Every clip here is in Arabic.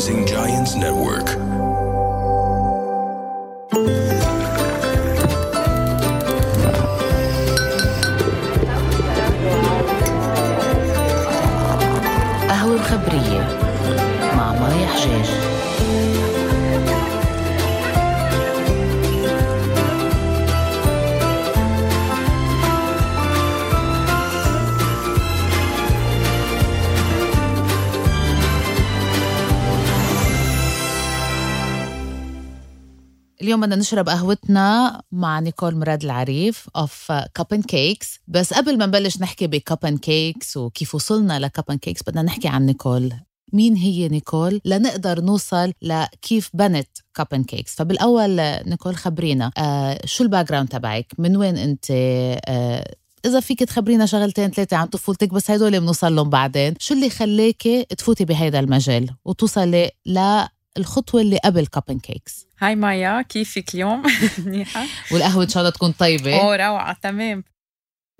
Rising Giants Network. قهوة الخبرية مع مايا حجاج اليوم بدنا نشرب قهوتنا مع نيكول مراد العريف of CupnCakes بس قبل ما نبلش نحكي ب CupnCakes وكيف وصلنا ل CupnCakes بدنا نحكي عن نيكول. مين هي نيكول؟ لنقدر نوصل لكيف بنت CupnCakes فبالأول نيكول خبرينا. آه شو ال background تبعك؟ من وين أنت؟ آه إذا فيك تخبرينا شغلتين ثلاثة عن طفولتك بس هدول بنوصل لهم بعدين، شو اللي خليكي تفوتي بهيدا المجال وتوصلي للخطوة اللي قبل CupnCakes؟ Hi مايا كيفك اليوم؟ منيحة والقهوة إن شاء الله تكون طيبة. أوه روعة تمام.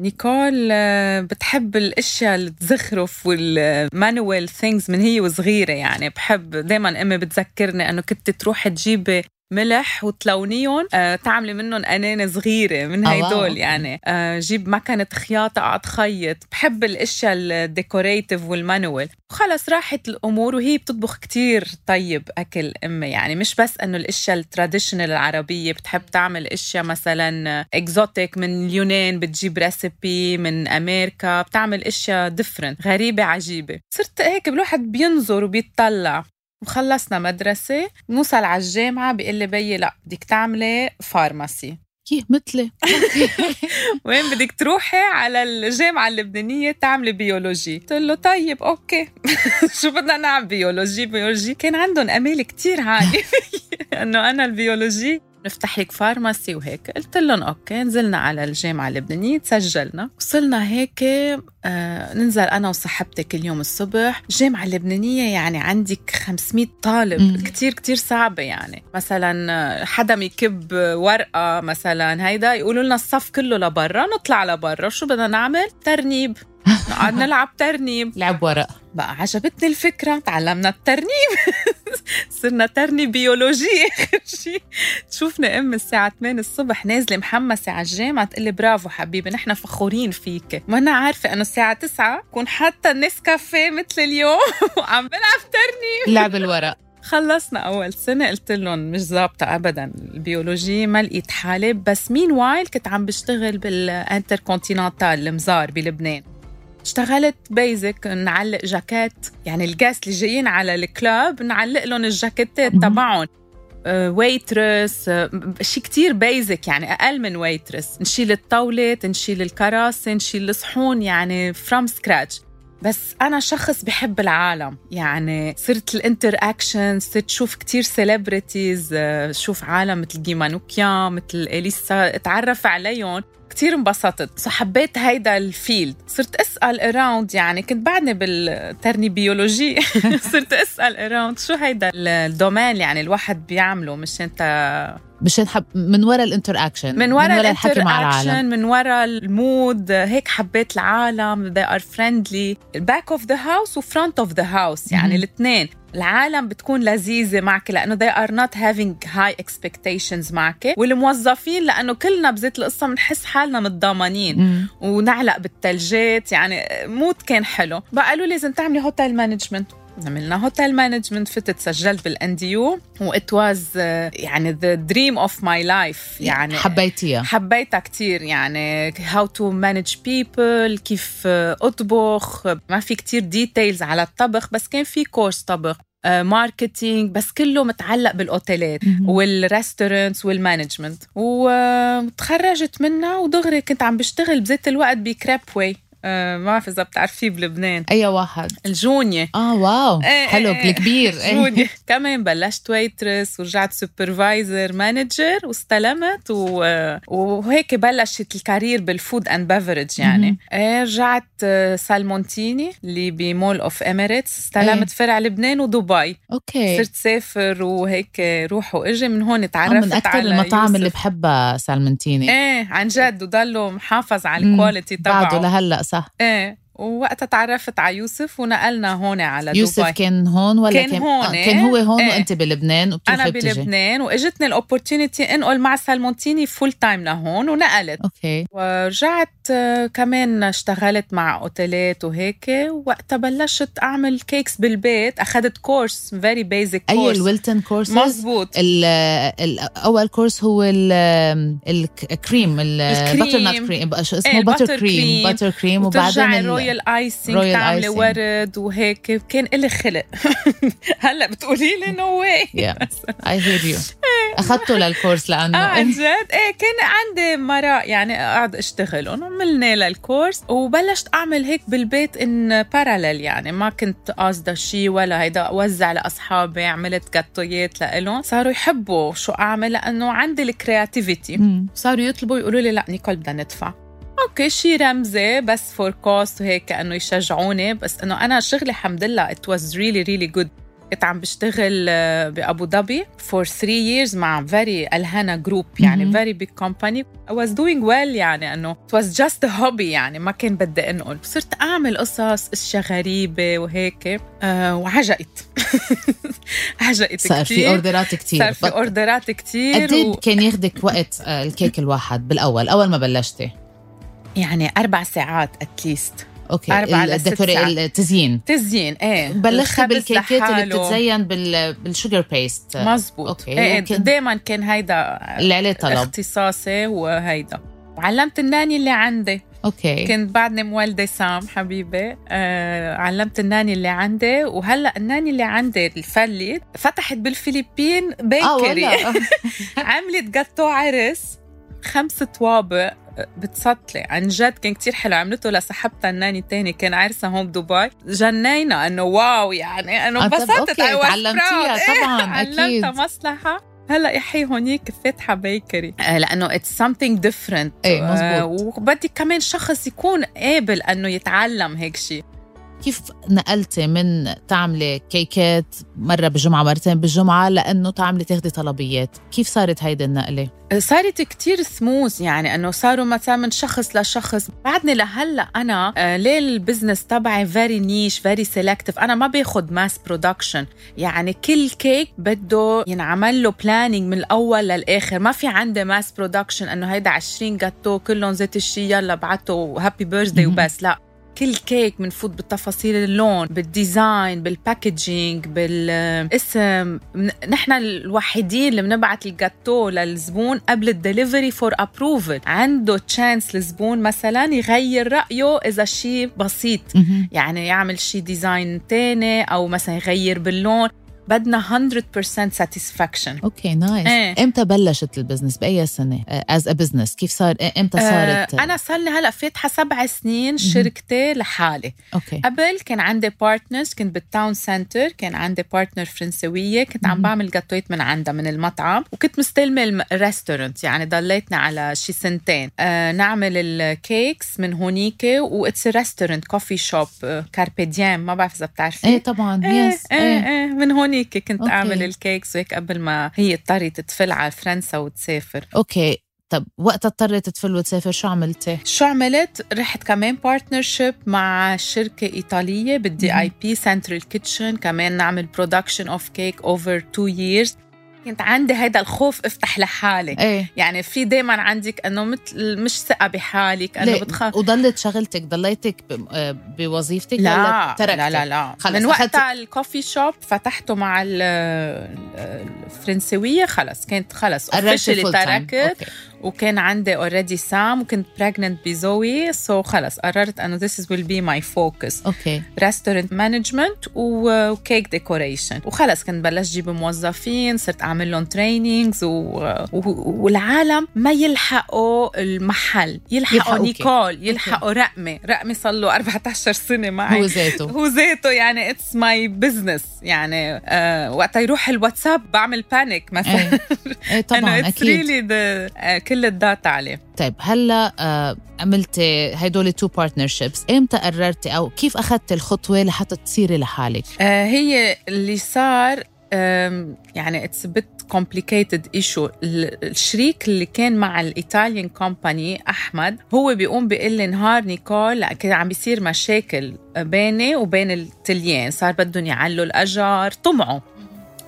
نيكول آه، بتحب الأشياء الزخرف وال manual things من هي وصغيرة يعني؟ بحب دائما أمي بتذكرني إنه كنت تروح تجيبي ملح وتلونيهم. آه، تعملي منهم أناني صغيرة من آه، هيدول. يعني. آه، جيب مكنة خياطة اقعد خيط. بحب الأشياء ال decorative وال manual وخلص راحت الأمور وهي بتطبخ كتير طيب أكل أمي يعني. مش بس إنه الأشياء ال traditional العربية بتحب تعمل أشياء مثلا exotic من اليونان بتجيب recipe من أمريكا. بتعمل أشياء different غريبة عجيبة. صرت هيك الواحد بينظر وبيطلع. وخلصنا مدرسة نوصل على الجامعة بيقول لي بيي لا بدك تعملي pharmacy كيف؟ مثلي. وين بدك تروحي؟ على الجامعة اللبنانية تعملي بيولوجي قلت له طيب okay. شو بدنا نعمل biology biology كان عندهم أمال كتير عالية إنه أنا البيولوجي نفتح لك pharmacy وهيك. قلت لهم okay نزلنا على الجامعة اللبنانية تسجلنا. وصلنا هيك آه ننزل أنا وصاحبتي كل يوم الصبح. الجامعة اللبنانية يعني عندك 500 طالب مم. كتير كتير صعبة يعني. مثلا حدا يكب ورقة مثلا هيدا يقولوا لنا الصف كله لبرا نطلع لبرا. شو بدنا نعمل؟ ترنيب. نقعد نلعب ترنيب. لعب ورق. بقى عجبتني الفكرة تعلمنا الترنيب. صرنا ترنيب بيولوجي آخر شيء تشوفني أم الساعة 8 الصبح نازلة محمسة على الجامعة تقول لي برافو حبيبي نحن فخورين فيك. وأنا عارفة إنه الساعة 9 كون حتى النسكافيه مثل اليوم وعم بلعب ترنيب لعب الورق. خلصنا أول سنة قلت لهم مش ظابطة أبدا البيولوجي ما لقيت حالي. بس meanwhile كنت عم بشتغل بالانتركونتيننتال المزار بلبنان. اشتغلت basic نعلق جاكيت يعني ال guests اللي جايين على ال club نعلق لهم ال jacketات. تبعهم. waitress شيء كتير basic يعني أقل من waitress نشيل الطاولة نشيل الكراسي نشيل الصحون يعني from scratch بس أنا شخص بحب العالم. يعني صرت ال interaction صرت شوف كتير celebrities شوف عالم مثل جيمانوكيا مثل إليسا اتعرف عليهم. كتير انبسطت. سو حبيت هيدا ال field. صرت أسأل around يعني كنت بعدني بالترني بيولوجي صرت أسأل around شو هيدا ال domaine يعني الواحد بيعمله مش انت مشان حب من ورا ال interaction من ورا الحكي مع العالم. من ورا ال mood هيك حبيت العالم they are friendly. back of the house و front of the house يعني. الاثنين. العالم بتكون لذيذة معك لأنه they are not having high expectations معك. والموظفين لأنه كلنا بزيت القصة بنحس حالنا متضامنين. ونعلق بالثلجات يعني mood كان حلو. بقى قالوا لي لازم تعملي hotel management عملنا hotel management فتت سجلت بال NDU with was يعني the dream of my life يعني حبيتيها حبيتها كتير يعني how to manage people كيف آه، أطبخ ما في كتير details على الطبخ بس كان في course طبخ marketing بس كله متعلق بالأوتيلات مهم. وال restaurants وال management وتخرجت منها ودغري كنت عم بشتغل بذات الوقت ب Crepaway آه، ما بعرف إذا بتعرفيه بلبنان. أي واحد. الجونية. آه wow. إيه حلو إيه. إيه. الكبير. إيه. جوني كمان بلشت waitress ورجعت supervisor manager واستلمت و... وهيك بلشت ال career بال food and beverage يعني. إيه رجعت آه، سالمونتيني اللي ب Mall of the Emirates استلمت فرع لبنان ودبي. okay. صرت سافر وهيك روح وإجي. من هون آه، تعرفت من أكثر المطاعم. اللي بحبها سالمونتيني إيه عن جد وضله محافظ على. ال quality بعده تبعه. لهلأ صح. إيه. ووقتها تعرفت على يوسف ونقلنا هون على يوسف دبي كان هون ولا كان هون. آه كان هو هون إيه. وأنت بلبنان أنا بلبنان وإجتني ال opportunity انقل مع سالمونتيني full time لهون ونقلت okay ورجعت آه، كمان اشتغلت مع أوتيلات وهيك وقتها بلشت أعمل cakes بالبيت اخذت course very basic أي course ال Wilton courses مزبوط ال ال أول course هو ال ال cream ال butter not ال cream. cream إيه، اسمه butter cream. butter cream وبعدين royal royal تعملي. ورد وهيك. كان إلي خلق. هلأ بتقولي لي no way. I hear you. أخذته لل course آه عن لأنه جد؟ إيه كان عندي مرة يعني اقعد اشتغلهم عملنا لل course وبلشت أعمل هيك بالبيت en parallèle يعني ما كنت قاصدة شيء ولا هيدا أوزع لأصحابي عملت جاتويات لإلهم. صاروا يحبوا شو أعمل لأنه عندي ال creativity. صاروا يطلبوا يقولوا لي لا نيكول بدنا ندفع. okay شي رمزي بس for cost وهيك كأنه يشجعوني. بس إنه أنا شغلي الحمد لله it was really really good كنت عم بشتغل آه، بأبو ظبي for 3 years مع very الهانا group يعني. very big company I was doing well يعني إنه it was just a hobby يعني ما كان بدي أنقل. صرت أعمل قصص أشياء غريبة وهيك آه وعجقت. عجقت صار في كتير. orderات كثير صار في orderات كتير قد إيه كان ياخدك وقت آه، الكيك الواحد بالأول؟ أول ما بلشتي. يعني أربع ساعات at least okay أربع ال decora- ساعات. التزيين. تزيين إيه. الخبز بال cakeات اللي. بتتزين بال بال sugar paste مزبوط. okay. إيه دائما كان هيدا اللي عليه طلب. اختصاصي وهيدا. وعلمت الناني اللي عندي. okay. كنت بعدني مولدة سام حبيبي آه علمت الناني اللي عندي. وهلأ الناني اللي عندي الفلي فتحت بالفلبين bakery ولا عملت جاتو عرس خمس طوابق. بتسطلي. عن جد كان كتير حلو. عملته لصاحبتها الناني تاني كان عرسها هون بدبي. جنينا إنه wow يعني إنه آه، انبسطت. was تعلمتيها. إيه، طبعاً، علمتها أكيد. مصلحة. هلأ يا حي هونيك فاتحة bakery آه، it's something different. إيه، آه، مزبوط. وبدي كمان شخص يكون قابل أنه يتعلم هيك شيء كيف نقلتي من تعملي كيكات مرة بالجمعة مرتين بالجمعة لأنه تعملي تاخدي طلبيات؟ كيف صارت هيدي النقلة؟ صارت كتير سموث يعني إنه صاروا مثلا من شخص لشخص. بعدني لهلأ أنا آه، ليه ال business تبعي very niche very selective أنا ما باخد mass production يعني كل كيك بده ينعمل له planning من الأول للآخر. ما في عندي mass production إنه هيدا 20 جاتو كلهم زيت الشي يلا بعته happy birthday مهم. وبس. لا. كل كيك بنفوت بالتفاصيل اللون بال design بال packaging بالاسم نحن الوحيدين اللي بنبعت الجاتو للزبون قبل ال delivery for approval عنده chance الزبون مثلا يغير رأيه إذا شيء بسيط. يعني يعمل شيء design تاني أو مثلا يغير باللون. بدنا 100% satisfaction okay nice إيه. إمتى بلشت ال business بأي سنة؟ as a business كيف صار؟ إمتى صارت؟ أنا صار لي هلأ فاتحه سبع سنين شركتي لحالي. okay قبل كان عندي partners كنت بال Town Centre كان عندي partner فرنسوية كنت عم. بعمل جاتويت من عندها من المطعم وكنت مستلمة ال restaurant يعني ضليتنا على شي سنتين. آه نعمل ال cakes من هونيك was restaurant coffee shop كاربيديان ما بعرف إذا بتعرفي. إيه طبعا إيه yes إيه إيه. إيه من هونيك. كنت okay. أعمل ال cakes وهيك قبل ما هي اضطرت تفل على فرنسا وتسافر okay طب وقتها اضطريت تفل وتسافر شو عملتي؟ شو عملت؟ رحت كمان partnership مع شركة إيطالية بال DIP central kitchen كمان نعمل production of cake over two years كنت عندي هيدا الخوف افتح لحالي إيه يعني في دايما عندك إنه مثل مش ثقة بحالك إنه؟ بتخاف وضلت شغلتك ضليتك آه، بوظيفتك لا ولا؟ لا لا لا خلص من وقتها ال coffee shop فتحته مع ال- ال- الفرنسوية خلص كانت خلص time. تركت. وكان عندي already سام وكنت pregnant بزوي so so خلص قررت إنه this is will be my focus. okay. restaurant management و cake decoration وخلص كنت بلشت جيب موظفين صرت أعمل لهم trainings و... و... والعالم ما يلحقوا المحل. يلحقوا. نيكول يلحقوا رقمي. رقمي صار له 14 سنة معي. هو ذاته. هو ذاته يعني it's my business يعني آه وقتها يروح الواتساب بعمل panic مثلا. إيه. إيه طبعا إنه it's أكيد. really كل ال data عليه. طيب هلا آه، عملتي هدول two partnerships إمتى قررتي أو كيف أخذتي الخطوة لحتى تصيري لحالك؟ آه هي اللي صار يعني it's bit complicated issue الشريك اللي كان مع ال Italian company أحمد هو بيقوم بيقول لي نهار نيكول كان عم بيصير مشاكل بيني وبين التليان. صار بدهم يعلوا الأجار طمعوا.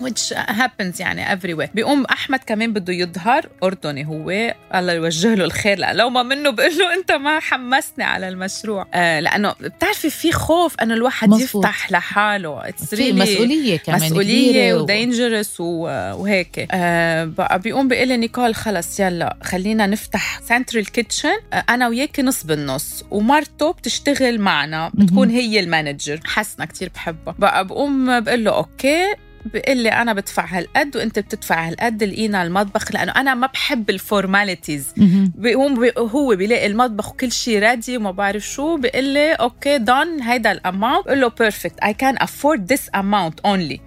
Which happens يعني everywhere. بيقوم أحمد كمان بده يظهر أردني هو الله يوجه له الخير لأ لو ما منه بقول له أنت ما حمسني على المشروع. آه لأنه بتعرفي في خوف إنه الواحد مزبوط. يفتح لحاله. في مسؤولية كمان مسؤولية و dangerous وهيك. آه بقى بيقوم بيقول لي نيكول خلص يلا خلينا نفتح central kitchen آه أنا وياك نص بالنص ومرته بتشتغل معنا بتكون هي ال manager. حسنا كتير بحبها. بقى بقوم بقول له okay بيقول لي أنا بدفع هالقد وأنت بتدفع هالقد لقينا المطبخ لأنه أنا ما بحب ال formalities بيقوم هو بيلاقي المطبخ وكل شيء ready وما بعرف شو بيقول لي okay done هيدا ال amount بقول له perfect I can afford this amount only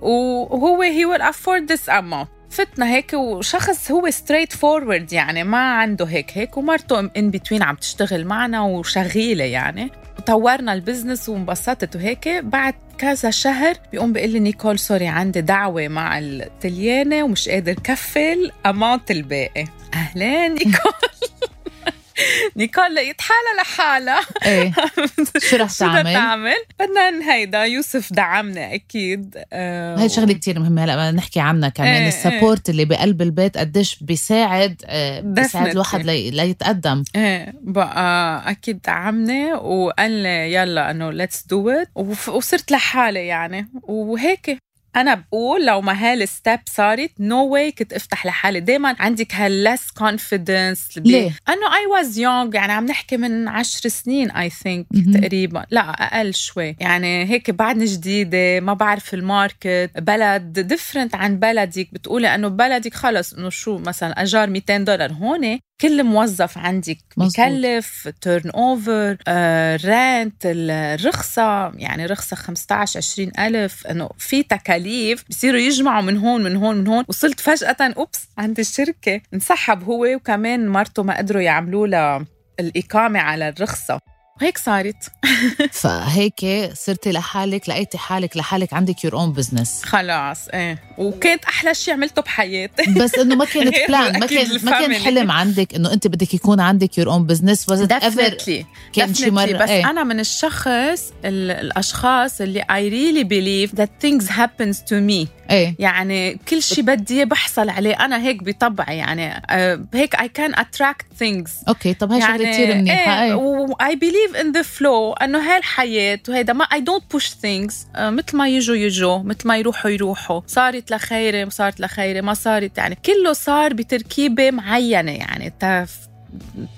وهو he will afford this amount فتنا هيك وشخص هو straightforward يعني ما عنده هيك هيك ومرته in between عم تشتغل معنا وشغيلة يعني. طورنا ال business وانبسطت وهيك. بعد كذا شهر بيقوم بيقول لي نيكول sorry عندي دعوة مع التليانة ومش قادر كفل amount الباقي. أهلين نيكول. نيكول لقيت حالها لحالها إيه. شو رح تعمل؟ تعمل؟ بدنا هيدا يوسف دعمنا أكيد. آه هاي شغلة كتير مهمة. هلا نحكي عنها كمان. إيه ال support إيه اللي بقلب البيت قديش بيساعد آه بيساعد الواحد لي ليتقدم. إيه بقى أكيد دعمني وقال لي يلا إنه let's do it وصرت لحالي يعني. وهيك. أنا بقول لو ما هال step صارت نو no واي كنت أفتح لحالي. دائما عندك هال less confidence ليه؟ إنه I was young يعني عم نحكي من عشر سنين I think تقريبا. لا أقل شوي. يعني هيك بعدني جديدة ما بعرف الماركت. بلد different عن بلدك. بتقولي إنه بلدك خلص إنه شو مثلا أجار 200 دولار. هون كل موظف عندك مكلف turnover rent الرخصة يعني رخصة 15 20 ألف إنه في تكاليف بصيروا يجمعوا من هون من هون من هون. وصلت فجأة oops عند الشركة انسحب هو وكمان مرته ما قدروا يعملوا له الإقامة على الرخصة. وهيك صارت. فهيك صرتي لحالك لقيتي حالك لحالك عندك your own business خلاص إيه. وكانت أحلى شيء عملته بحياتي. بس إنه ما كانت بلان ما كان ما كان حلم عندك إنه أنت بدك يكون عندك your own business ever كان شي مرة؟ بس إيه؟ أنا من الشخص الأشخاص اللي I really believe that things happens to me إيه. يعني كل شيء بدي بحصل عليه. أنا هيك بطبعي يعني آه، هيك I can attract things okay طب هاي شغلة كثير منيحة إيه و I believe in the flow أنه هاي الحياة وهيدا ما I don't push things مثل ما يجوا يجوا. مثل ما يروحوا يروحوا. صارت لخيري صارت لخيري ما صارت يعني. كله صار بتركيبة معينة يعني.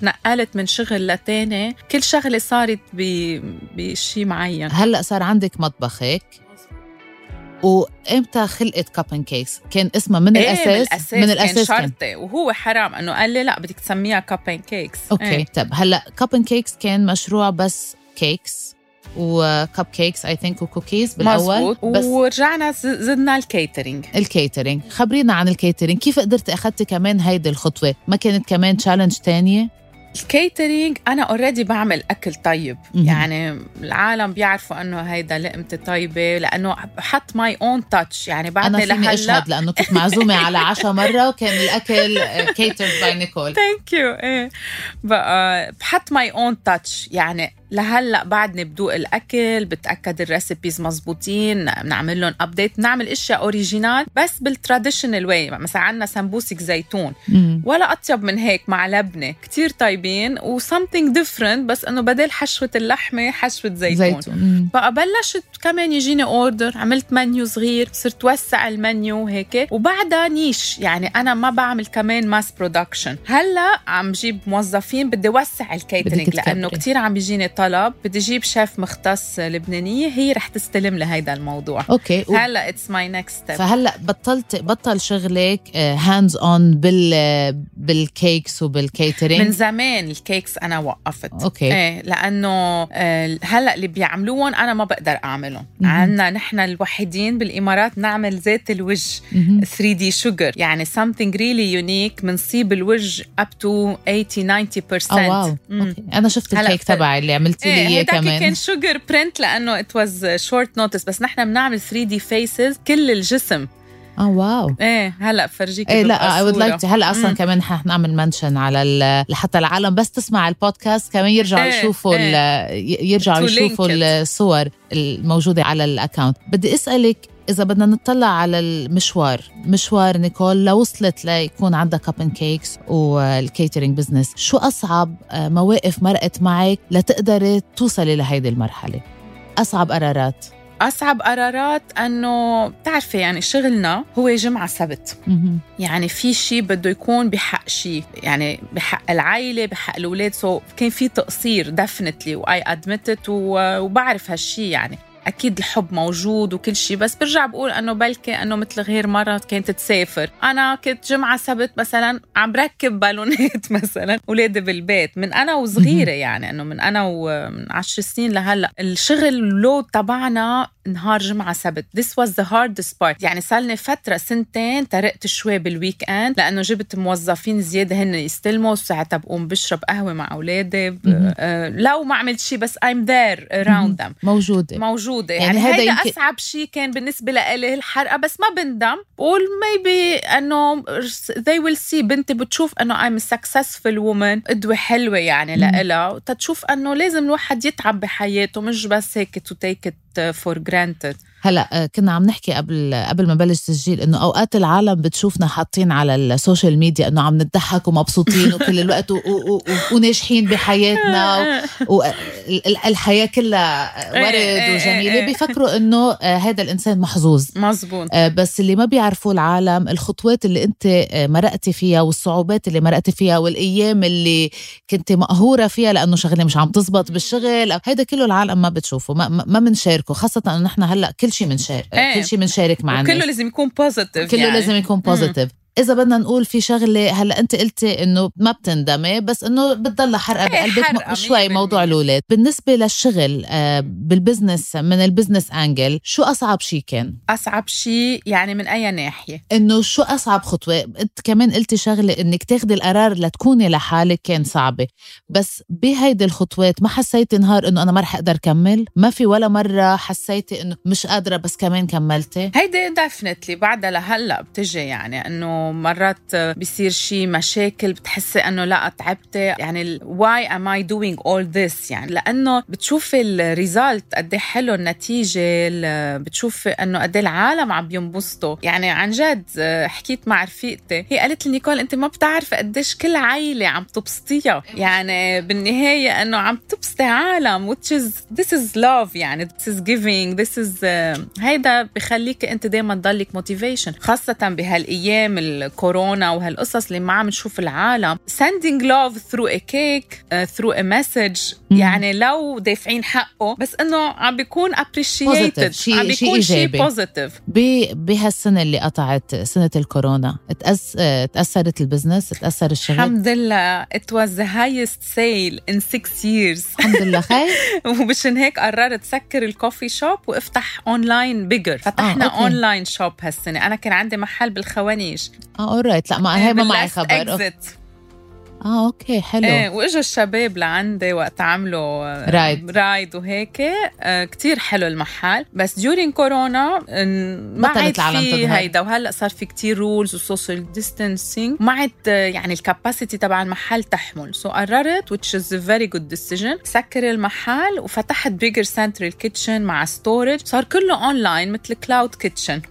تنقلت من شغل لتاني. كل شغلة صارت بشيء معين. هلأ صار عندك مطبخ هيك وإمتى خلقت كاب اند كيكس كان اسمها من إيه الأساس؟ من الأساس كان. شرطي وهو حرام إنه قال لي لا بدك تسميها كاب اند كيكس okay إيه. طب هلأ كاب اند كيكس كان مشروع بس cakes و cupcakes I think و cookies بالأول. بس ورجعنا زدنا ال catering ال catering خبرينا عن ال catering كيف قدرتي اخذتي كمان هيدي الخطوة؟ ما كانت كمان challenge تانية؟ ال catering أنا already بعمل أكل طيب. م-م. يعني العالم بيعرفوا إنه هيدا لقمتي طيبة لأنه بحط my own touch يعني بعدني أنا فيني أشهد لأنه كنت معزومة على عشاء مرة وكان الأكل cater by نيكول thank you إيه. بقى بحط my own touch يعني لهلا بعدني بدوق الأكل بتأكد ال recipes مزبوطين بنعمل لهم update بنعمل إشياء original بس بال traditional way مثلا عندنا سمبوسك زيتون. مم. ولا أطيب من هيك مع لبنة. كتير طيبين و something different بس إنه بدل حشوة اللحمة حشوة زيتون, زيتون. بقى بلشت كمان يجيني order عملت منيو صغير صرت وسع المنيو هيك. وبعدها niche يعني أنا ما بعمل كمان mass production هلأ عم جيب موظفين بدي وسع ال catering لأنه كتير عم بيجيني طلب بدي أجيب شيف مختص لبنانية هي رح تستلم لي هيدا الموضوع. okay هلا it's my next step فهلا بطلت بطل شغلك hands آه، on بال بال cakes وبال catering من زمان ال cakes أنا وقفت. okay. إيه لأنه آه، هلا اللي بيعملوهم أنا ما بقدر أعملهم. عندنا نحن الوحيدين بالإمارات نعمل زيت الوجه 3D sugar يعني something really unique بنصيب الوجه up to 80 90% oh, wow. okay. أنا شفت الكيك تبعي اللي عملت قلتي لي إيه اياه هيداك كمان؟ كان sugar print لأنه it was short notice بس نحن بنعمل 3D faces كل الجسم. آه wow. إيه هلأ فرجيك إيه لا I would like هلأ أصلا كمان حنعمل mention على لحتى العالم بس تسمع البودكاست كمان يرجعوا إيه، يشوفوا ي- يرجعوا يشوفوا. الصور الموجودة على ال account بدي أسألك إذا بدنا نطلع على المشوار مشوار نيكول لوصلت ليكون عندها كاب اند كيكس وال catering business شو أصعب آه، مواقف مرقت معك لتقدري توصلي لهيدي المرحلة؟ أصعب قرارات؟ أصعب قرارات إنه بتعرفي يعني شغلنا هو جمعة سبت. يعني في شيء بده يكون بحق شيء يعني بحق العائله بحق الأولاد so so كان في تقصير definitely و I admit it وبعرف هالشيء يعني. أكيد الحب موجود وكل شيء بس برجع بقول إنه بلكي إنه مثل غير مره كانت تسافر. أنا كنت جمعة سبت مثلا عم بركب بالونات مثلا اولادي بالبيت من أنا وصغيرة يعني إنه من أنا ومن 10 سنين لهلأ. الشغل ال load تبعنا نهار جمعة سبت. This was the hardest part. يعني صار لي فترة سنتين ترقت شوي بال weekend لأنه جبت موظفين زيادة. هن يستلموا ساعتها بقوم بشرب قهوة مع أولادي. آه لو ما عملت شيء بس I'm there around them. موجودة. موجودة. يعني يعني, هذا يمكن- أصعب شيء كان بالنسبة لإلي الحرقة. بس ما بندم. بقول maybe أنه they will see. بنتي بتشوف أنه I'm a successful woman. قدوة حلوة يعني. لإلها. تتشوف أنه لازم الواحد يتعب بحياته. مش بس هيك to take it for granted هلا آه، كنا عم نحكي قبل قبل ما نبلش تسجيل إنه أوقات العالم بتشوفنا حاطين على السوشيال ميديا إنه عم نضحك ومبسوطين وكل الوقت و- و- و- وناجحين بحياتنا والحياة كلها ورد إيه، وجميلة. إيه. بيفكروا إنه آه، هذا الإنسان محظوظ. مزبوط آه، بس اللي ما بيعرفوه العالم الخطوات اللي أنت آه، مرقتي فيها والصعوبات اللي مرقتي فيها والأيام اللي كنت مقهورة فيها لأنه شغلة مش عم تزبط بالشغل هيدا كله العالم ما بتشوفه ما ما بنشاركه خاصة إنه نحن هلأ كل شيء بنشارك إيه. كل شيء بنشارك مع الناس لازم يكون positive كله يعني. لازم يكون positive إذا بدنا نقول في شغلة هلأ أنت قلتي إنه ما بتندمي بس إنه بتضل حرقة إيه، بقلبك شوي موضوع. الأولاد. بالنسبة للشغل آه، بال business من ال business angle شو أصعب شيء كان؟ أصعب شيء يعني من أي ناحية؟ إنه شو أصعب خطوة؟ أنت كمان قلتي شغلة إنك تاخدي القرار لتكوني لحالك كان صعبة. بس بهيدي الخطوات ما حسيتي نهار إنه أنا ما رح أقدر كمل؟ ما في ولا مرة حسيتي إنه مش قادرة بس كمان كملتي؟ هيدي definitely بعدها لهلأ بتجي يعني إنه مرات بيصير شيء مشاكل بتحسي إنه لا تعبتي. يعني why am I doing all this يعني لأنه بتشوفي ال result قد إيه حلو النتيجة ال- بتشوفي إنه قد إيه العالم عم ينبسطوا يعني عن جد آه، حكيت مع رفيقتي هي قالت لي نيكول أنت ما بتعرفي قديش كل عائله عم تبسطيها. يعني بالنهاية إنه عم تبسطي عالم which is this is love. يعني this is giving. This is آه، هيدا بخليك أنت دائما تضلك motivation خاصة بهالأيام الكورونا وهالقصص اللي ما عم نشوف العالم. Sending love through a cake uh, through a message. مم. يعني لو دافعين حقه بس إنه عم بيكون appreciated. شي- عم بيكون شيء. positive بهالسنة اللي قطعت سنة الكورونا تأس... آه، تأثرت ال business تأثر الشغل. الحمد لله. It was the highest sale in six years. الحمد لله. خير. ومشان هيك قررت سكر ال coffee shop وافتح اونلاين بيجر فتحنا. online shop هالسنة. أنا كان عندي محل بالخوانيج. آه all right لا ما هي ما معي خبر. exit. آه okay حلو. إيه وإجوا الشباب لعندي وقت عملوا آه، ride. ride وهيك. آه، كتير حلو المحل. بس during كورونا ما عاد في. هيدا. وهلأ صار في كتير rules و social distancing ما عاد آه، يعني ال capacity تبع المحل تحمل. so so قررت which is a very good decision سكر المحل وفتحت bigger central kitchen مع storage صار كله اونلاين مثل cloud kitchen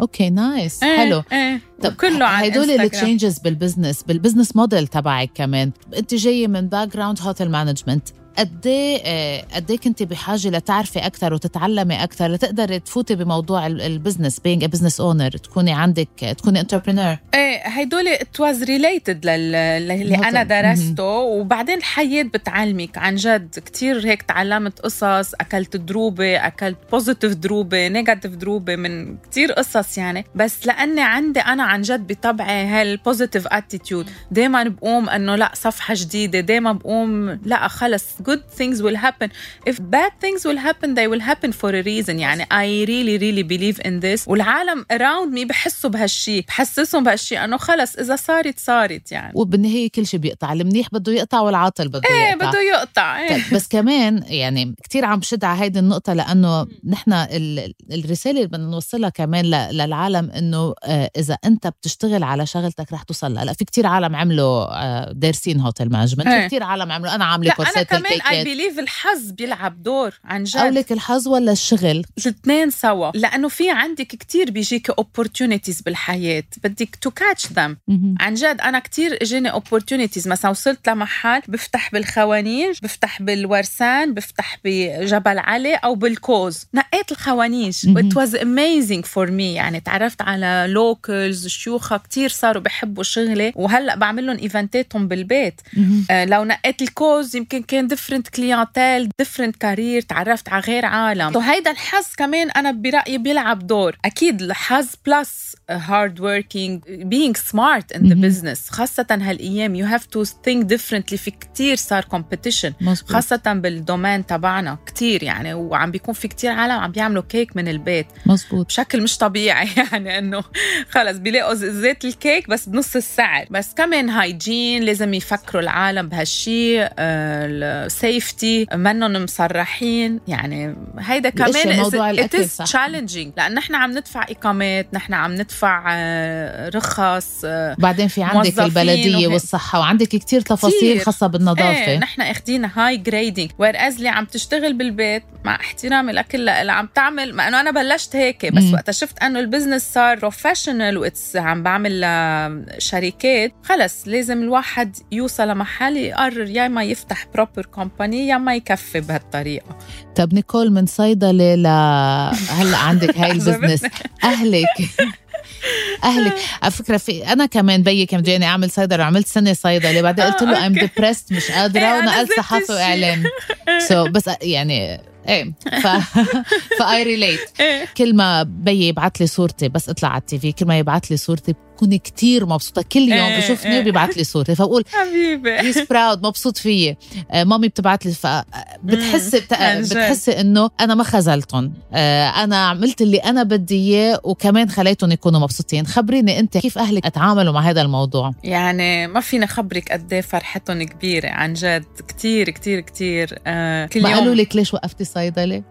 okay nice حلو. إيه. طب كله على هدول. ال changes بال business بال business model تبعك كمان. انت جاية من background hotel management قد إيه قد إيه كنت بحاجة لتعرفي أكثر وتتعلمي أكثر لتقدري تفوتي بموضوع ال- ال business being business owner تكوني عندك تكوني entrepreneur إيه هيدول it was related للي. أنا درسته. وبعدين الحياة بتعلمك عن جد. كتير هيك تعلمت قصص أكلت دروبة أكلت بوزيتيف دروبة نيجاتيف دروبة من كتير قصص يعني. بس لأني عندي أنا عن جد بطبعي هال positive attitude دائما بقوم إنه لا صفحة جديدة دائما بقوم لا خلص good things will happen. If bad things will happen they will happen for a reason. يعني I really really believe in this. والعالم around me بحسوا بهالشيء بحسسهم بهالشيء إنه خلص إذا صارت صارت يعني. وبالنهاية كل شيء بيقطع المنيح بده يقطع والعاطل بده إيه يقطع. بده يقطع إيه. طيب بس كمان يعني كتير عم بشد على هيدي النقطة لأنه نحن ال- الرسالة اللي بدنا نوصلها كمان للعالم إنه آه، إذا أنت بتشتغل على شغلتك رح توصل لا في كتير عالم عملوا آه، دارسين هوتيل مانجمنت في إيه. كتير عالم عملوا أنا عاملة لا أنا كورسات كمان I believe الحظ بيلعب دور عن جد. أو لك الحظ ولا الشغل؟ الاثنين سوا. لأنه في عندك كتير بيجيك opportunities بالحياة. بدك to catch مهم. عن جد أنا كتير إجاني opportunities. مثلا وصلت لمحل بفتح بالخوانيج بفتح بالورسان بفتح بجبل علي أو بالقوز. نقيت الخوانيج. it was amazing for me. يعني تعرفت على locals شيوخة كتير صاروا بحبوا شغلي. وهلأ بعمل لهم event اتهم بالبيت. آه، لو نقيت القوز يمكن كان different clientele different career تعرفت على غير عالم. وهيدا الحظ كمان أنا برأيي بيلعب دور. أكيد الحظ plus hard working smart in the مهم. business. خاصة هالأيام you have to think differently. في كتير صار مزبوط خاصة بال domain تبعنا. كتير يعني. وعم بيكون في كتير عالم عم بيعملوا كيك من البيت. مزبوط بشكل مش طبيعي يعني إنه خلص بيلاقوا زيت الكيك بس بنص السعر. بس كمان hygiene لازم يفكروا العالم بهالشيء ال safety منهم مصرحين يعني هيدا كمان موضوع challenging لأن نحن عم ندفع إقامات نحن عم ندفع آه، رخص آه، بعدين في عندك وهيك. والصحة وعندك كتير تفاصيل كتير. خاصة بالنظافة إيه نحن اخدين high grading where اللي عم تشتغل بالبيت مع احترامي لكل اللي عم تعمل ما إنه أنا بلشت هيك بس مم. وقت شفت إنه البزنس صار professional و it's عم بعمل شركات خلص لازم الواحد يوصل لمحل يقرر يا ما يفتح proper company يا ما يكفي بهالطريقة. طب نيكول من صيدلة ل هلا عندك هاي البزنس؟ أهلك. أهلك. على فكرة في أنا كمان بيي كان جاني أعمل صيدله وعملت سنة صيدله بعدين قلت له I'm okay. depressed مش قادرة ونقلت صحافه. واعلام so so, بس يعني إيه ف ف I relate كل ما بيي يبعث لي صورتي بس اطلع على التي في كل ما يبعث لي صورتي بكون كتير مبسوطة. كل يوم إيه، بشوفني إيه. وبيبعث لي صورتي فبقول حبيبي he's proud مبسوط فيي. آه، مامي بتبعت لي فبتحسي بت... عن جد. بتحسي إنه أنا ما خذلتهم. آه، أنا عملت اللي أنا بدي إياه وكمان خليتهم يكونوا مبسوطين. خبريني أنت كيف أهلك أتعاملوا مع هذا الموضوع؟ يعني ما فينا خبرك قد إيه فرحتهم كبيرة عن جد. كتير كتير كتير. آه كل ما يوم. قالوا لك ليش وقفتي صيدلة؟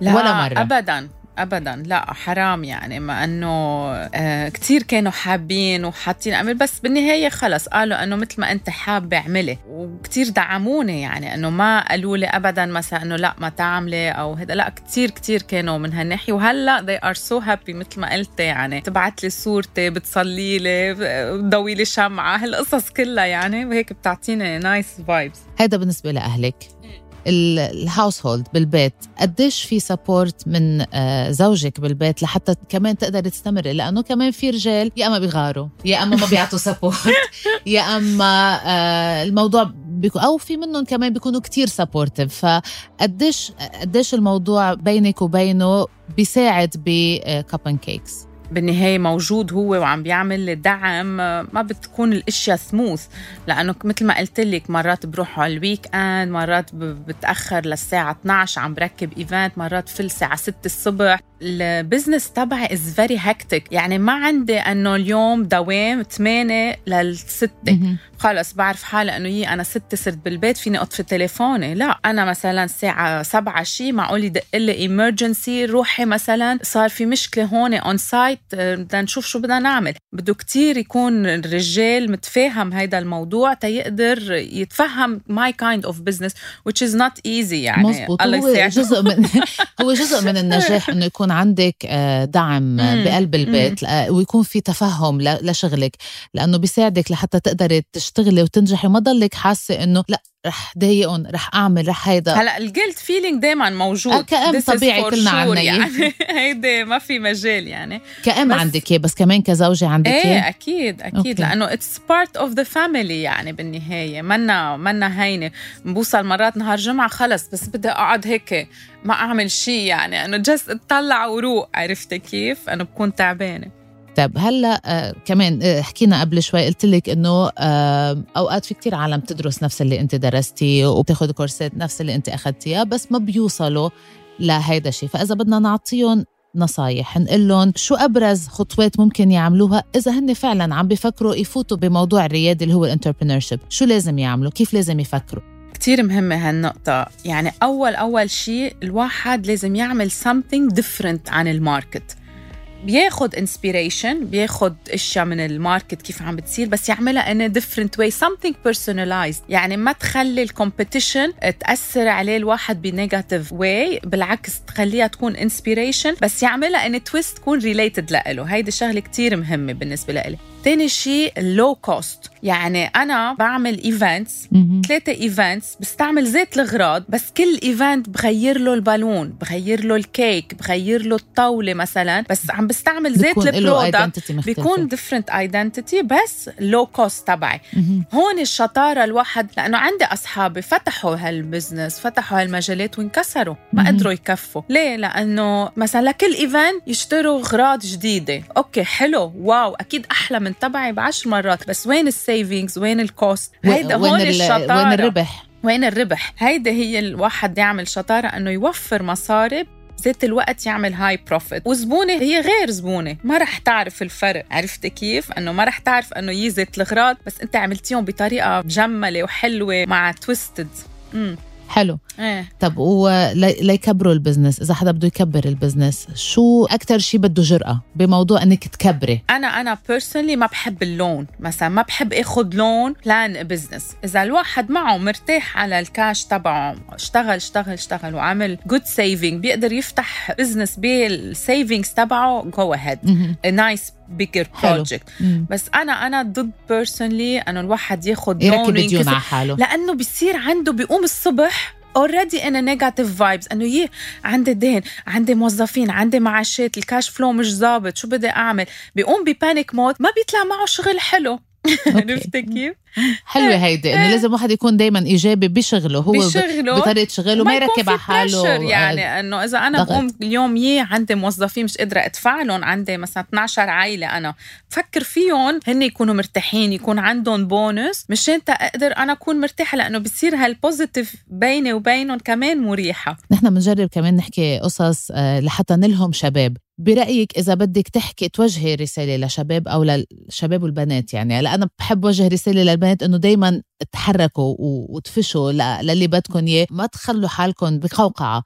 لا ولا مرة؟ ابدا. ابدا. لا حرام يعني. ما أنه آه كثير كانوا حابين وحاطين أمل. بس بالنهاية خلص قالوا أنه مثل ما أنت حابه اعملي. وكثير دعموني يعني. أنه ما قالوا لي ابدا مثلا أنه لا ما تعملي أو هذا. لا كثير كثير كانوا من هالناحية. وهلأ they are so happy مثل ما قلت يعني. تبعت لي صورتي بتصلي لي بتضوي لي شمعة. هالقصص كلها يعني. وهيك بتعطيني nice vibes هذا بالنسبة لأهلك. ال household بالبيت قديش في support من آه، زوجك بالبيت لحتى كمان تقدري تستمري؟ لأنه كمان في رجال يا أما بيغاروا يا أما ما بيعطوا support يا أما آه، الموضوع بيكون أو في منهم كمان بيكونوا كتير supportive فقديش قديش الموضوع بينك وبينه بيساعد ب CupnCakes بالنهاية موجود هو وعم بيعمل دعم ما بتكون الأشياء سموث لأنه مثل ما قلت لك مرات بروح على ال weekend مرات ب- بتأخر للساعة 12 عم بركب event مرات في الساعة 6 الصبح. ال business تبعي is very hectic يعني ما عندي إنه اليوم دوام 8 للستة. مهم. خلص بعرف حالي إنه يي أنا ستة صرت بالبيت فيني أطفي تليفوني. لا أنا مثلا الساعة سبعة شي معقول يدق لي emergency روحي مثلا صار في مشكلة هون on site بدنا نشوف شو بدنا نعمل. بده كتير يكون الرجال متفاهم هيدا الموضوع تيقدر يتفهم my kind of business which is not easy يعني. مزبوط. الله هو جزء من هو جزء من النجاح إنه يكون عندك آه، دعم. بقلب البيت ويكون في تفهم لشغلك. لأنه بيساعدك لحتى تقدري تشتغلي وتنجحي. وما ضلك حاسة إنه لا رح ضايقهم رح أعمل رح هيدا. هلأ ال guilt feeling دائما موجود. آه، كأم طبيعي كلنا sure عنا إياه. يعني. هيدي ما في مجال يعني. كأم عندك إياه، بس كمان كزوجة عندك إيه إياه؟ أكيد أكيد. okay. لأنه it's part of the family يعني بالنهاية. منا منا هينة. بوصل مرات نهار جمعة خلص بس بدي أقعد هيك ما أعمل شيء يعني. انه just أطلع وروق عرفتي كيف؟ أنا بكون تعبانة. طيب هلا آه كمان آه حكينا قبل شوي قلت لك إنه آه أوقات في كتير عالم تدرس نفس اللي أنت درستيه وبتاخذ كورسات نفس اللي أنت اخذتيها بس ما بيوصلوا لهيدا الشيء. فإذا بدنا نعطيهم نصايح نقول لهم شو أبرز خطوات ممكن يعملوها إذا هن فعلا عم بفكروا يفوتوا بموضوع الرياده اللي هو ال entrepreneurship شو لازم يعملوا؟ كيف لازم يفكروا؟ كتير مهمة هالنقطة. يعني أول أول شيء الواحد لازم يعمل something different عن ال market. بياخد inspiration بياخد أشياء من ال market كيف عم بتصير بس يعملها a different way something personalized. يعني ما تخلي ال competition تأثر عليه الواحد ب negative way بالعكس تخليها تكون inspiration بس يعملها in twist تكون related له هيدي شغلة كتير مهمة بالنسبة لإلي. تاني شيء ال low cost يعني أنا بعمل events ثلاثة events بستعمل ذات الاغراض بس كل event بغير له ال balloon بغير له الكيك بغير له الطاولة مثلا بس عم بستعمل ذات ال product بيكون different identity بس low cost تبعي. هون الشطارة الواحد لأنه عندي أصحابي فتحوا هال business فتحوا هالمجالات وانكسروا ما قدروا يكفوا. ليه؟ لأنه مثلا لكل event يشتروا اغراض جديدة. okay حلو wow أكيد أحلى من تبعي بعشر مرات بس وين ال savings وين ال cost هيدا هون الشطاره وين الربح؟ وين الربح؟ هيدا هي الواحد يعمل شطارة إنه يوفر مصاري ذات الوقت يعمل high profit وزبونة هي غير زبونة. ما رح تعرف الفرق. عرفت كيف؟ إنه ما رح تعرف إنه ذات الاغراض بس أنت عملتيهم بطريقة مجمله وحلوة مع twisted حلو. إيه. طب وليكبروا ال business إذا حدا بده يكبر ال business شو أكثر شيء بده جرأة بموضوع إنك تكبري؟ أنا أنا personally ما بحب ال loan مثلا ما بحب آخذ loan بلان business إذا الواحد معه مرتاح على الكاش تبعه اشتغل اشتغل اشتغل وعمل good saving بيقدر يفتح business بال savings تبعه go ahead nice bigger project بس أنا أنا ضد personally إنه الواحد ياخذ loan على حاله. لأنه بصير عنده بيقوم الصبح already أنا negative vibes إنه يي عندي دين عندي موظفين عندي معاشات ال cash flow مش ظابط شو بدي أعمل؟ بيقوم ب panic mode ما بيطلع معه شغل حلو. عرفت كيف؟ حلوة هيدي إنه لازم واحد يكون دائما إيجابي بشغله هو بشغله. بطريقة شغله ما يركب على حاله. يعني إنه إذا أنا بقوم اليوم يي عندي موظفين مش قادرة أدفع لهم عندي مثلا 12 عائله أنا بفكر فيهم هن يكونوا مرتاحين يكون عندهم بونس مشان أقدر أنا أكون مرتاحة لأنه بصير هال positive بيني وبينهم كمان مريحة. نحن بنجرب كمان نحكي قصص آه، لحتى نلهم شباب. برأيك إذا بدك تحكي توجهي رسالة لشباب أو للشباب والبنات يعني؟ هلأ أنا بحب وجه رسالة للبنات إنه دايما تحركوا وتفشوا للي بدكم إياه. ما تخلوا حالكم بقوقعة.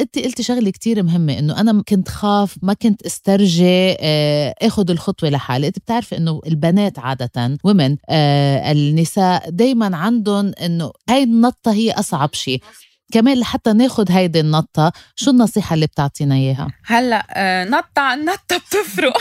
أنت قلتي شغلة كتير مهمة إنه أنا كنت خاف ما كنت استرجي آه، آخذ الخطوة لحالي. أنت بتعرفي إنه البنات عادة ومن آه، النساء دايما عندهم إنه هاي النطة هي أصعب شيء. كمان لحتى ناخد هيدي النطة شو النصيحة اللي بتعطينا إياها؟ هلأ آه نطة عن نطة بتفرق.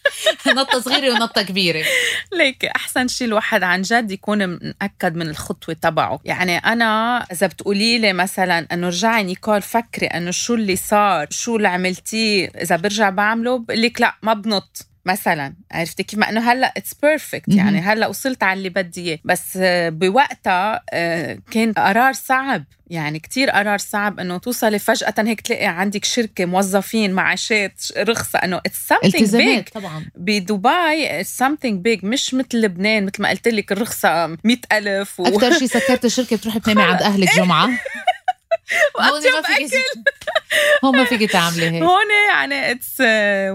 نطة صغيرة ونطة كبيرة. ليك أحسن شيء الواحد عن جد يكون مأكد من الخطوة تبعه. يعني أنا إذا بتقولي لي مثلا أنه رجعي نيكول فكري أنه شو اللي صار شو اللي عملتيه إذا برجع بعمله بقول لك لأ ما بنط. مثلا عرفتي كيف؟ مع إنه هلأ it's perfect يعني. هلأ وصلت على اللي بدي إياه. بس بوقتها آه، كان قرار صعب. يعني كتير قرار صعب إنه توصلي فجأة هيك تلاقي عندك شركة موظفين معاشات رخصة. إنه it's something big. طبعا. بدبي it's something big. مش مثل لبنان مثل ما قلت لك مئة ألف و... أكثر شيء سكرت الشركة بتروحي تنامي عند أهلك جمعة. واطيب اكل هون ما فيكي تعملي هيك. هون يعني it's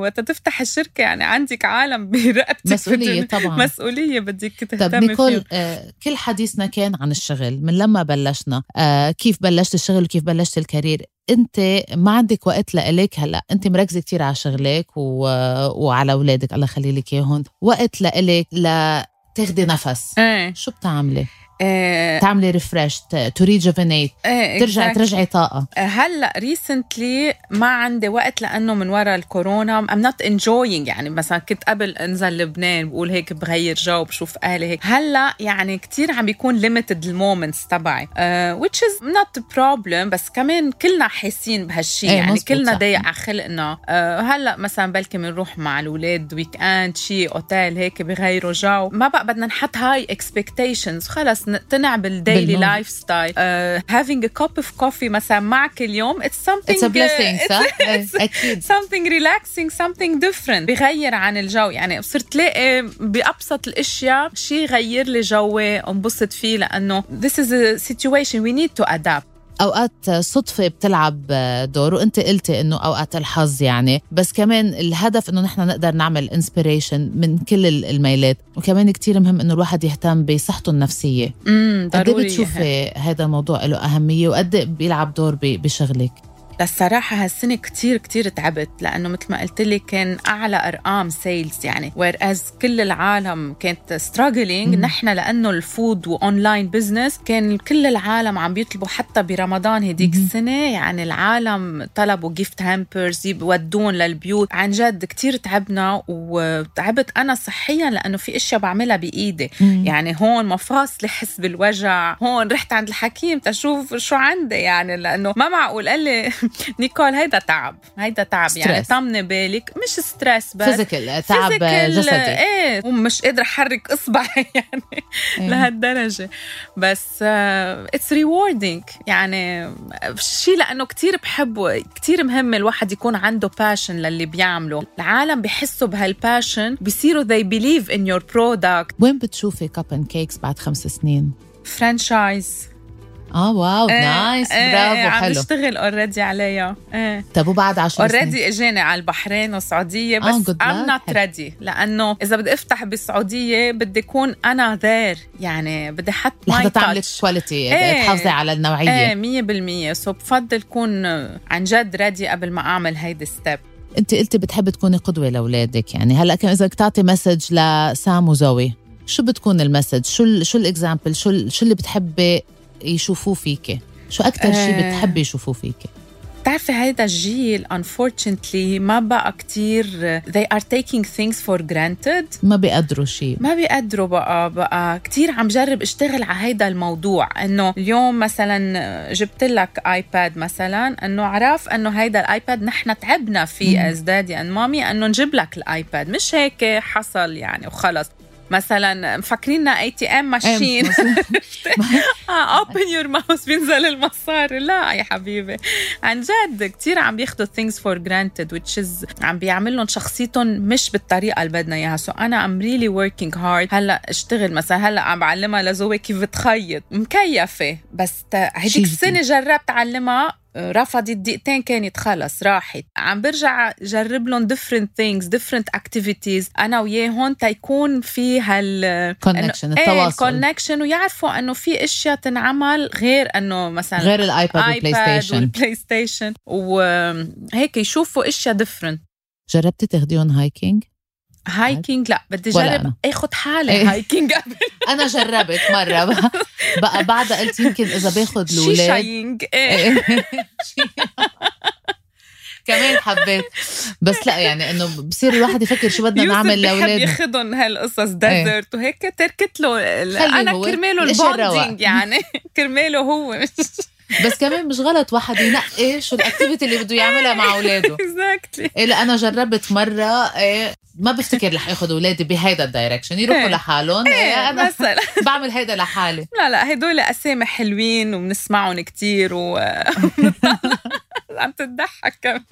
وقت تفتح الشركة يعني عندك عالم برقبتك مسؤولية طبعا. مسؤولية بدك تهتمي طب نيكول آه كل حديثنا كان عن الشغل من لما بلشنا آه كيف بلشت الشغل وكيف بلشت ال career. انت ما عندك وقت لإلك هلأ. انت مركزة كثير على شغلك و... وعلى أولادك الله يخلي لك إياهم. وقت لإلك لتاخدي نفس. إيه. شو بتعملي؟ آه تعملي refresh to rejuvenate ترجعي ترجعي طاقة. آه، هلأ recently ما عندي وقت لأنه من وراء الكورونا I'm not enjoying يعني مثلا كنت قبل أنزل لبنان بقول هيك بغير جو بشوف أهلي هيك. هلأ يعني كتير عم بيكون limited ال moments تبعي which is not a problem بس كمان كلنا حاسين بهالشيء إيه يعني كلنا ضيق على خلقنا. uh, هلأ مثلا بلكي بنروح مع الأولاد weekend شيء اوتيل هيك بغيروا جو. ما بقى بدنا نحط high expectations خلص نقتنع بال daily lifestyle having a cup of coffee مثلا معك اليوم it's something it's a blessing صح؟ أكيد. something relaxing something different بغير عن الجو. يعني صرت لاقي بأبسط الأشياء شيء غير لي جوي انبسط فيه لأنه this is a situation we need to adapt أوقات صدفة بتلعب دور وأنت قلتي إنه أوقات الحظ يعني. بس كمان الهدف إنه نحن نقدر نعمل inspiration من كل الميلات. وكمان كتير مهم إنه الواحد يهتم بصحته النفسية. امم قد بتشوفي هذا الموضوع له أهمية وقد بيلعب دور بشغلك؟ للصراحة هالسنة كتير كتير تعبت لأنه مثل ما قلت لك كان أعلى أرقام sales يعني. where كل العالم كانت struggling نحن لأنه ال food و online business كان كل العالم عم بيطلبوا حتى برمضان هديك السنة. يعني العالم طلبوا gift hampers يودون للبيوت. عن جد كتير تعبنا وتعبت أنا صحيا لأنه في أشياء بعملها بإيدي. يعني هون مفاصلي حس بالوجع. هون رحت عند الحكيم تشوف شو عندي يعني لأنه ما معقول. قال لي نيكول هيدا تعب هيدا تعب. يعني طمني بالك. مش stress بس physical تعب جسدي. إيه ومش قادرة أحرك إصبعي يعني إيه. لهالدرجة. بس it's uh, rewarding يعني شيء لأنه كتير بحبه كتير مهم الواحد يكون عنده passion للي بيعمله. العالم بحسوا بهال passion بيصيروا they believe in your product. وين بتشوفي Cup n Cakes بعد خمس سنين؟ franchise آه واو إيه nice إيه برافو إيه حلو. عم بشتغل already عليها. إيه طب وبعد 10 سنين؟ اوريدي اجاني على البحرين والسعودية بس I'm not ready لأنه إذا بدي أفتح بالسعودية بدي أكون أنا there يعني بدي أحط لحتى تعملي quality تحافظي على النوعية. إيه 100% so بفضل كون عن جد ready قبل ما أعمل هيدي step أنت قلتي بتحبي تكوني قدوة لأولادك يعني هلأ إذا بدك تعطي message لسام وزوي شو بتكون ال message شو شو ال example شو شو اللي بتحبي يشوفوه فيك. شو أكتر شيء آه. بتحبي يشوفوه فيك؟ بتعرفي هيدا الجيل unfortunately ما بقى كتير they are taking things for granted. ما بيقدروا شيء ما بيقدروا بقى بقى كتير عم جرب اشتغل على هيدا الموضوع. إنه اليوم مثلا جبت لك iPad مثلا إنه عرف إنه هيدا ال iPad نحن تعبنا فيه as daddy and mommy إنه نجيب لك ال iPad مش هيك حصل يعني وخلص. مثلا مفكريننا ATM machine open your mouth بينزل المصاري. لا يا حبيبي. عن جد كثير عم بياخذوا things for granted which is عم بيعمل لهم شخصيتهم مش بالطريقة اللي بدنا إياها. so أنا I'm really working hard هلأ اشتغل مثلا هلأ عم بعلمها لزوي كيف تخيط مكيفة. بس هديك السنة جربت اعلمها رفضت دقيقتين كانت خلص راحت. عم برجع جرب لهم different things different activities. أنا وياهم تيكون في هال connection التواصل. ال connection ويعرفوا إنه في أشياء تنعمل غير إنه مثلا غير ال iPad وال PlayStation وال PlayStation وهيك يشوفوا أشياء different. جربتي تاخديهم هايكينج؟ هايكينج لا بدي جرب آخذ حالي إيه. هايكينج قبل. أنا جربت مرة. بقى بعدها قلت يمكن إذا باخذ الأولاد. شيشاينج إيه. كمان حبيت. بس لا يعني إنه بصير الواحد يفكر شو بدنا نعمل لأولادنا. ياخذهم هالقصص ديزرت وهيك تركت له أنا كرماله البوندينج يعني. كرماله هو. بس كمان مش غلط واحد ينقي شو الاكتيفيتي اللي بده يعملها مع أولاده. اكزاكتلي إيه لا أنا جربت مرة إيه ما بفتكر رح اخذ أولادي بهيدا الدايركشن يروحوا إيه. لحالهم إيه أنا مثلا. بعمل هيدا لحالي. لا لا هدول أسامي حلوين وبنسمعهم كتير و عم تضحك كمان.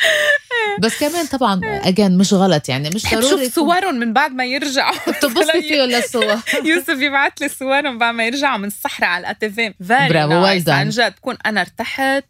بس كمان طبعا اجين مش غلط يعني مش ضروري شوف صورهم من بعد ما يرجعوا. بتبصي فيهم للصور. يوسف يبعث لي صورهم بعد ما يرجعوا من الصحراء على الاتيفيم برافو nice عن جد كون أنا ارتحت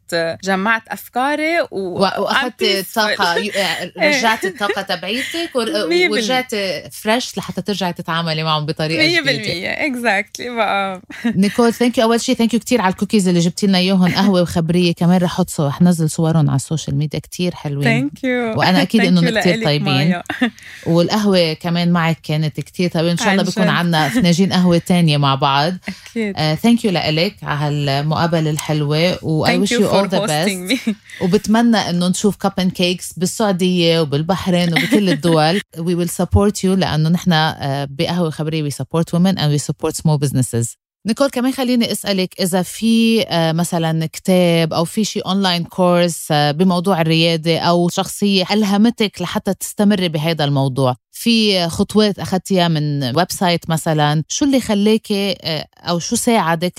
جمعت أفكاري و... وأخذت الطاقة رجعت الطاقة تبعيتك ورجعت fresh لحتى ترجعي تتعاملي معهم بطريقة 100% exactly بقى. نيكول thank you أول شيء thank you كثير على الكوكيز اللي جبتي لنا إياهم قهوة وخبرية كمان رح أحط رح نزل صورهم على ال social media كثير حلوين. thank you وأنا أكيد انهم كثير طيبين. والقهوة كمان معك كانت كثير طيبة. إن شاء الله بيكون عندنا فناجين قهوة تانية مع بعض. أكيد. thank you لك على هالمقابلة الحلوة. و I wish you all the best. وبتمنى إنه نشوف Cup n Cakes بالسعودية وبالبحرين وبكل الدول. We will support you لأنه نحن بقهوة خبرية we support women and we support small businesses. نيكول كمان خليني أسألك إذا في آه، مثلا كتاب أو في شيء online course آه، بموضوع الريادة أو شخصية ألهمتك لحتى تستمري بهذا الموضوع. في خطوات أخذتيها من website مثلا. شو اللي خليكي آه، أو شو ساعدك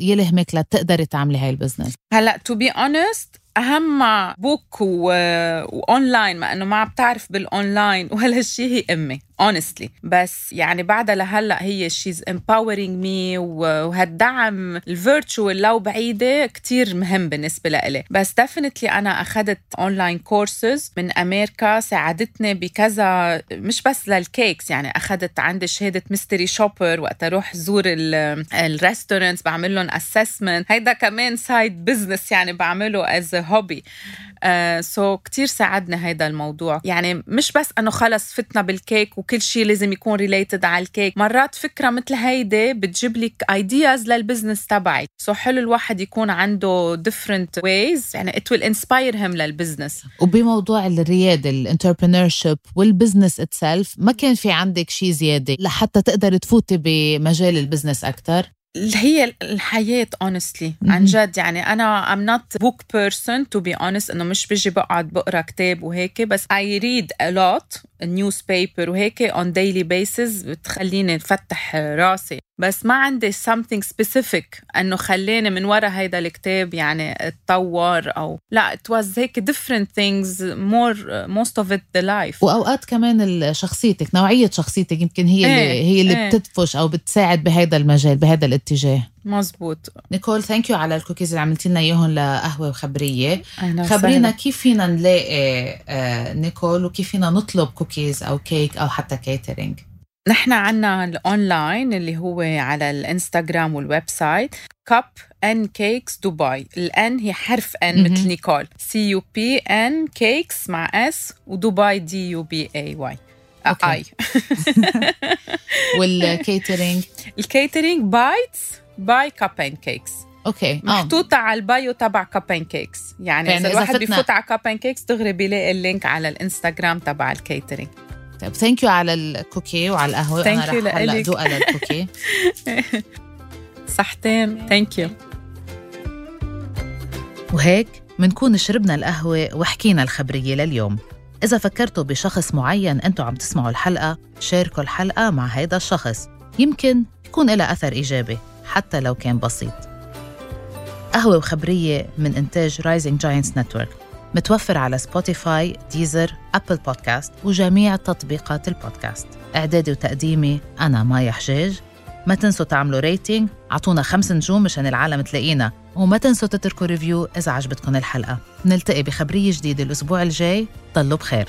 ليلهمك لتقدري تعملي هاي ال business هلأ to be honest أهم book. و online ما إنه ما بتعرف بالاونلاين ولا شيء هي أمي. Honestly. بس يعني بعدها لهلأ هي she's empowering me وهالدعم ال virtual لو بعيدة كتير مهم بالنسبة لإلي. بس definitely أنا اخذت online courses من أمريكا ساعدتني بكذا مش بس لل cakes يعني اخذت عندي شهادة mystery shopper وقت أروح زور ال restaurants بعمل لهم assessment هيدا كمان side business يعني بعمله as hobby so كتير ساعدني هيدا الموضوع. يعني مش بس إنه خلص فتنا بالكيك وكل شيء لازم يكون related على الكيك مرات فكرة مثل هيدي بتجيب لك ideas لل business تبعي so so حلو الواحد يكون عنده different ways. يعني it will inspire him لل business وبموضوع الريادة ال entrepreneurship وال business itself ما كان في عندك شيء زيادة لحتى تقدر تفوتي بمجال ال business أكثر هي الحياة honestly. عن جد يعني أنا I'm not book person to be honest إنه مش بيجي بقعد بقرأ كتاب وهيك بس I read a lot newspaper وهيك on daily basis بتخليني نفتح راسي. بس ما عندي something specific إنه خليني من ورا هيدا الكتاب يعني أتطور أو لا it was هيك different things more most of it the life. وأوقات كمان شخصيتك نوعية شخصيتك يمكن هي اللي إيه هي اللي إيه. بتدفش أو بتساعد بهذا المجال بهذا الاتجاه. مزبوط نيكول thank you على الكوكيز اللي عملتي لنا إياهم لقهوة وخبريه خبرينا. كيف فينا نلاقي آه، نيكول وكيف فينا نطلب كوكيز أو كيك أو حتى catering نحن عنا الأونلاين اللي هو على الإنستغرام وال website CupnCakes Dubai ال n هي حرف n. مثل نيكول. C U P N cakes مع S ودبي D U B A I. I وال catering ال catering Bites by CupnCakes Okay. آه. محطوطة على ال bio تبع CupnCakes يعني, يعني إذا الواحد بفوت على CupnCakes دغري بيلاقي ال link على الإنستغرام تبع ال catering طيب thank you على ال cookie وعلى القهوة. أنا رح هلا. ذوقها لل cookie صحتين. thank you وهيك منكون شربنا القهوة وحكينا الخبرية لليوم. إذا فكرتوا بشخص معين أنتوا عم تسمعوا الحلقة شاركوا الحلقة مع هيدا الشخص. يمكن يكون لها أثر إيجابي. حتى لو كان بسيط. قهوة وخبرية من إنتاج Rising Giants Network متوفر على سبوتيفاي، Deezer، Apple Podcasts وجميع تطبيقات البودكاست. إعدادي وتقديمي أنا مايا حجاج. ما تنسوا تعملوا rating أعطونا خمس نجوم مشان العالم تلاقينا. وما تنسوا تتركوا review إذا عجبتكم الحلقة. نلتقي بخبرية جديدة الأسبوع الجاي. ضلوا بخير.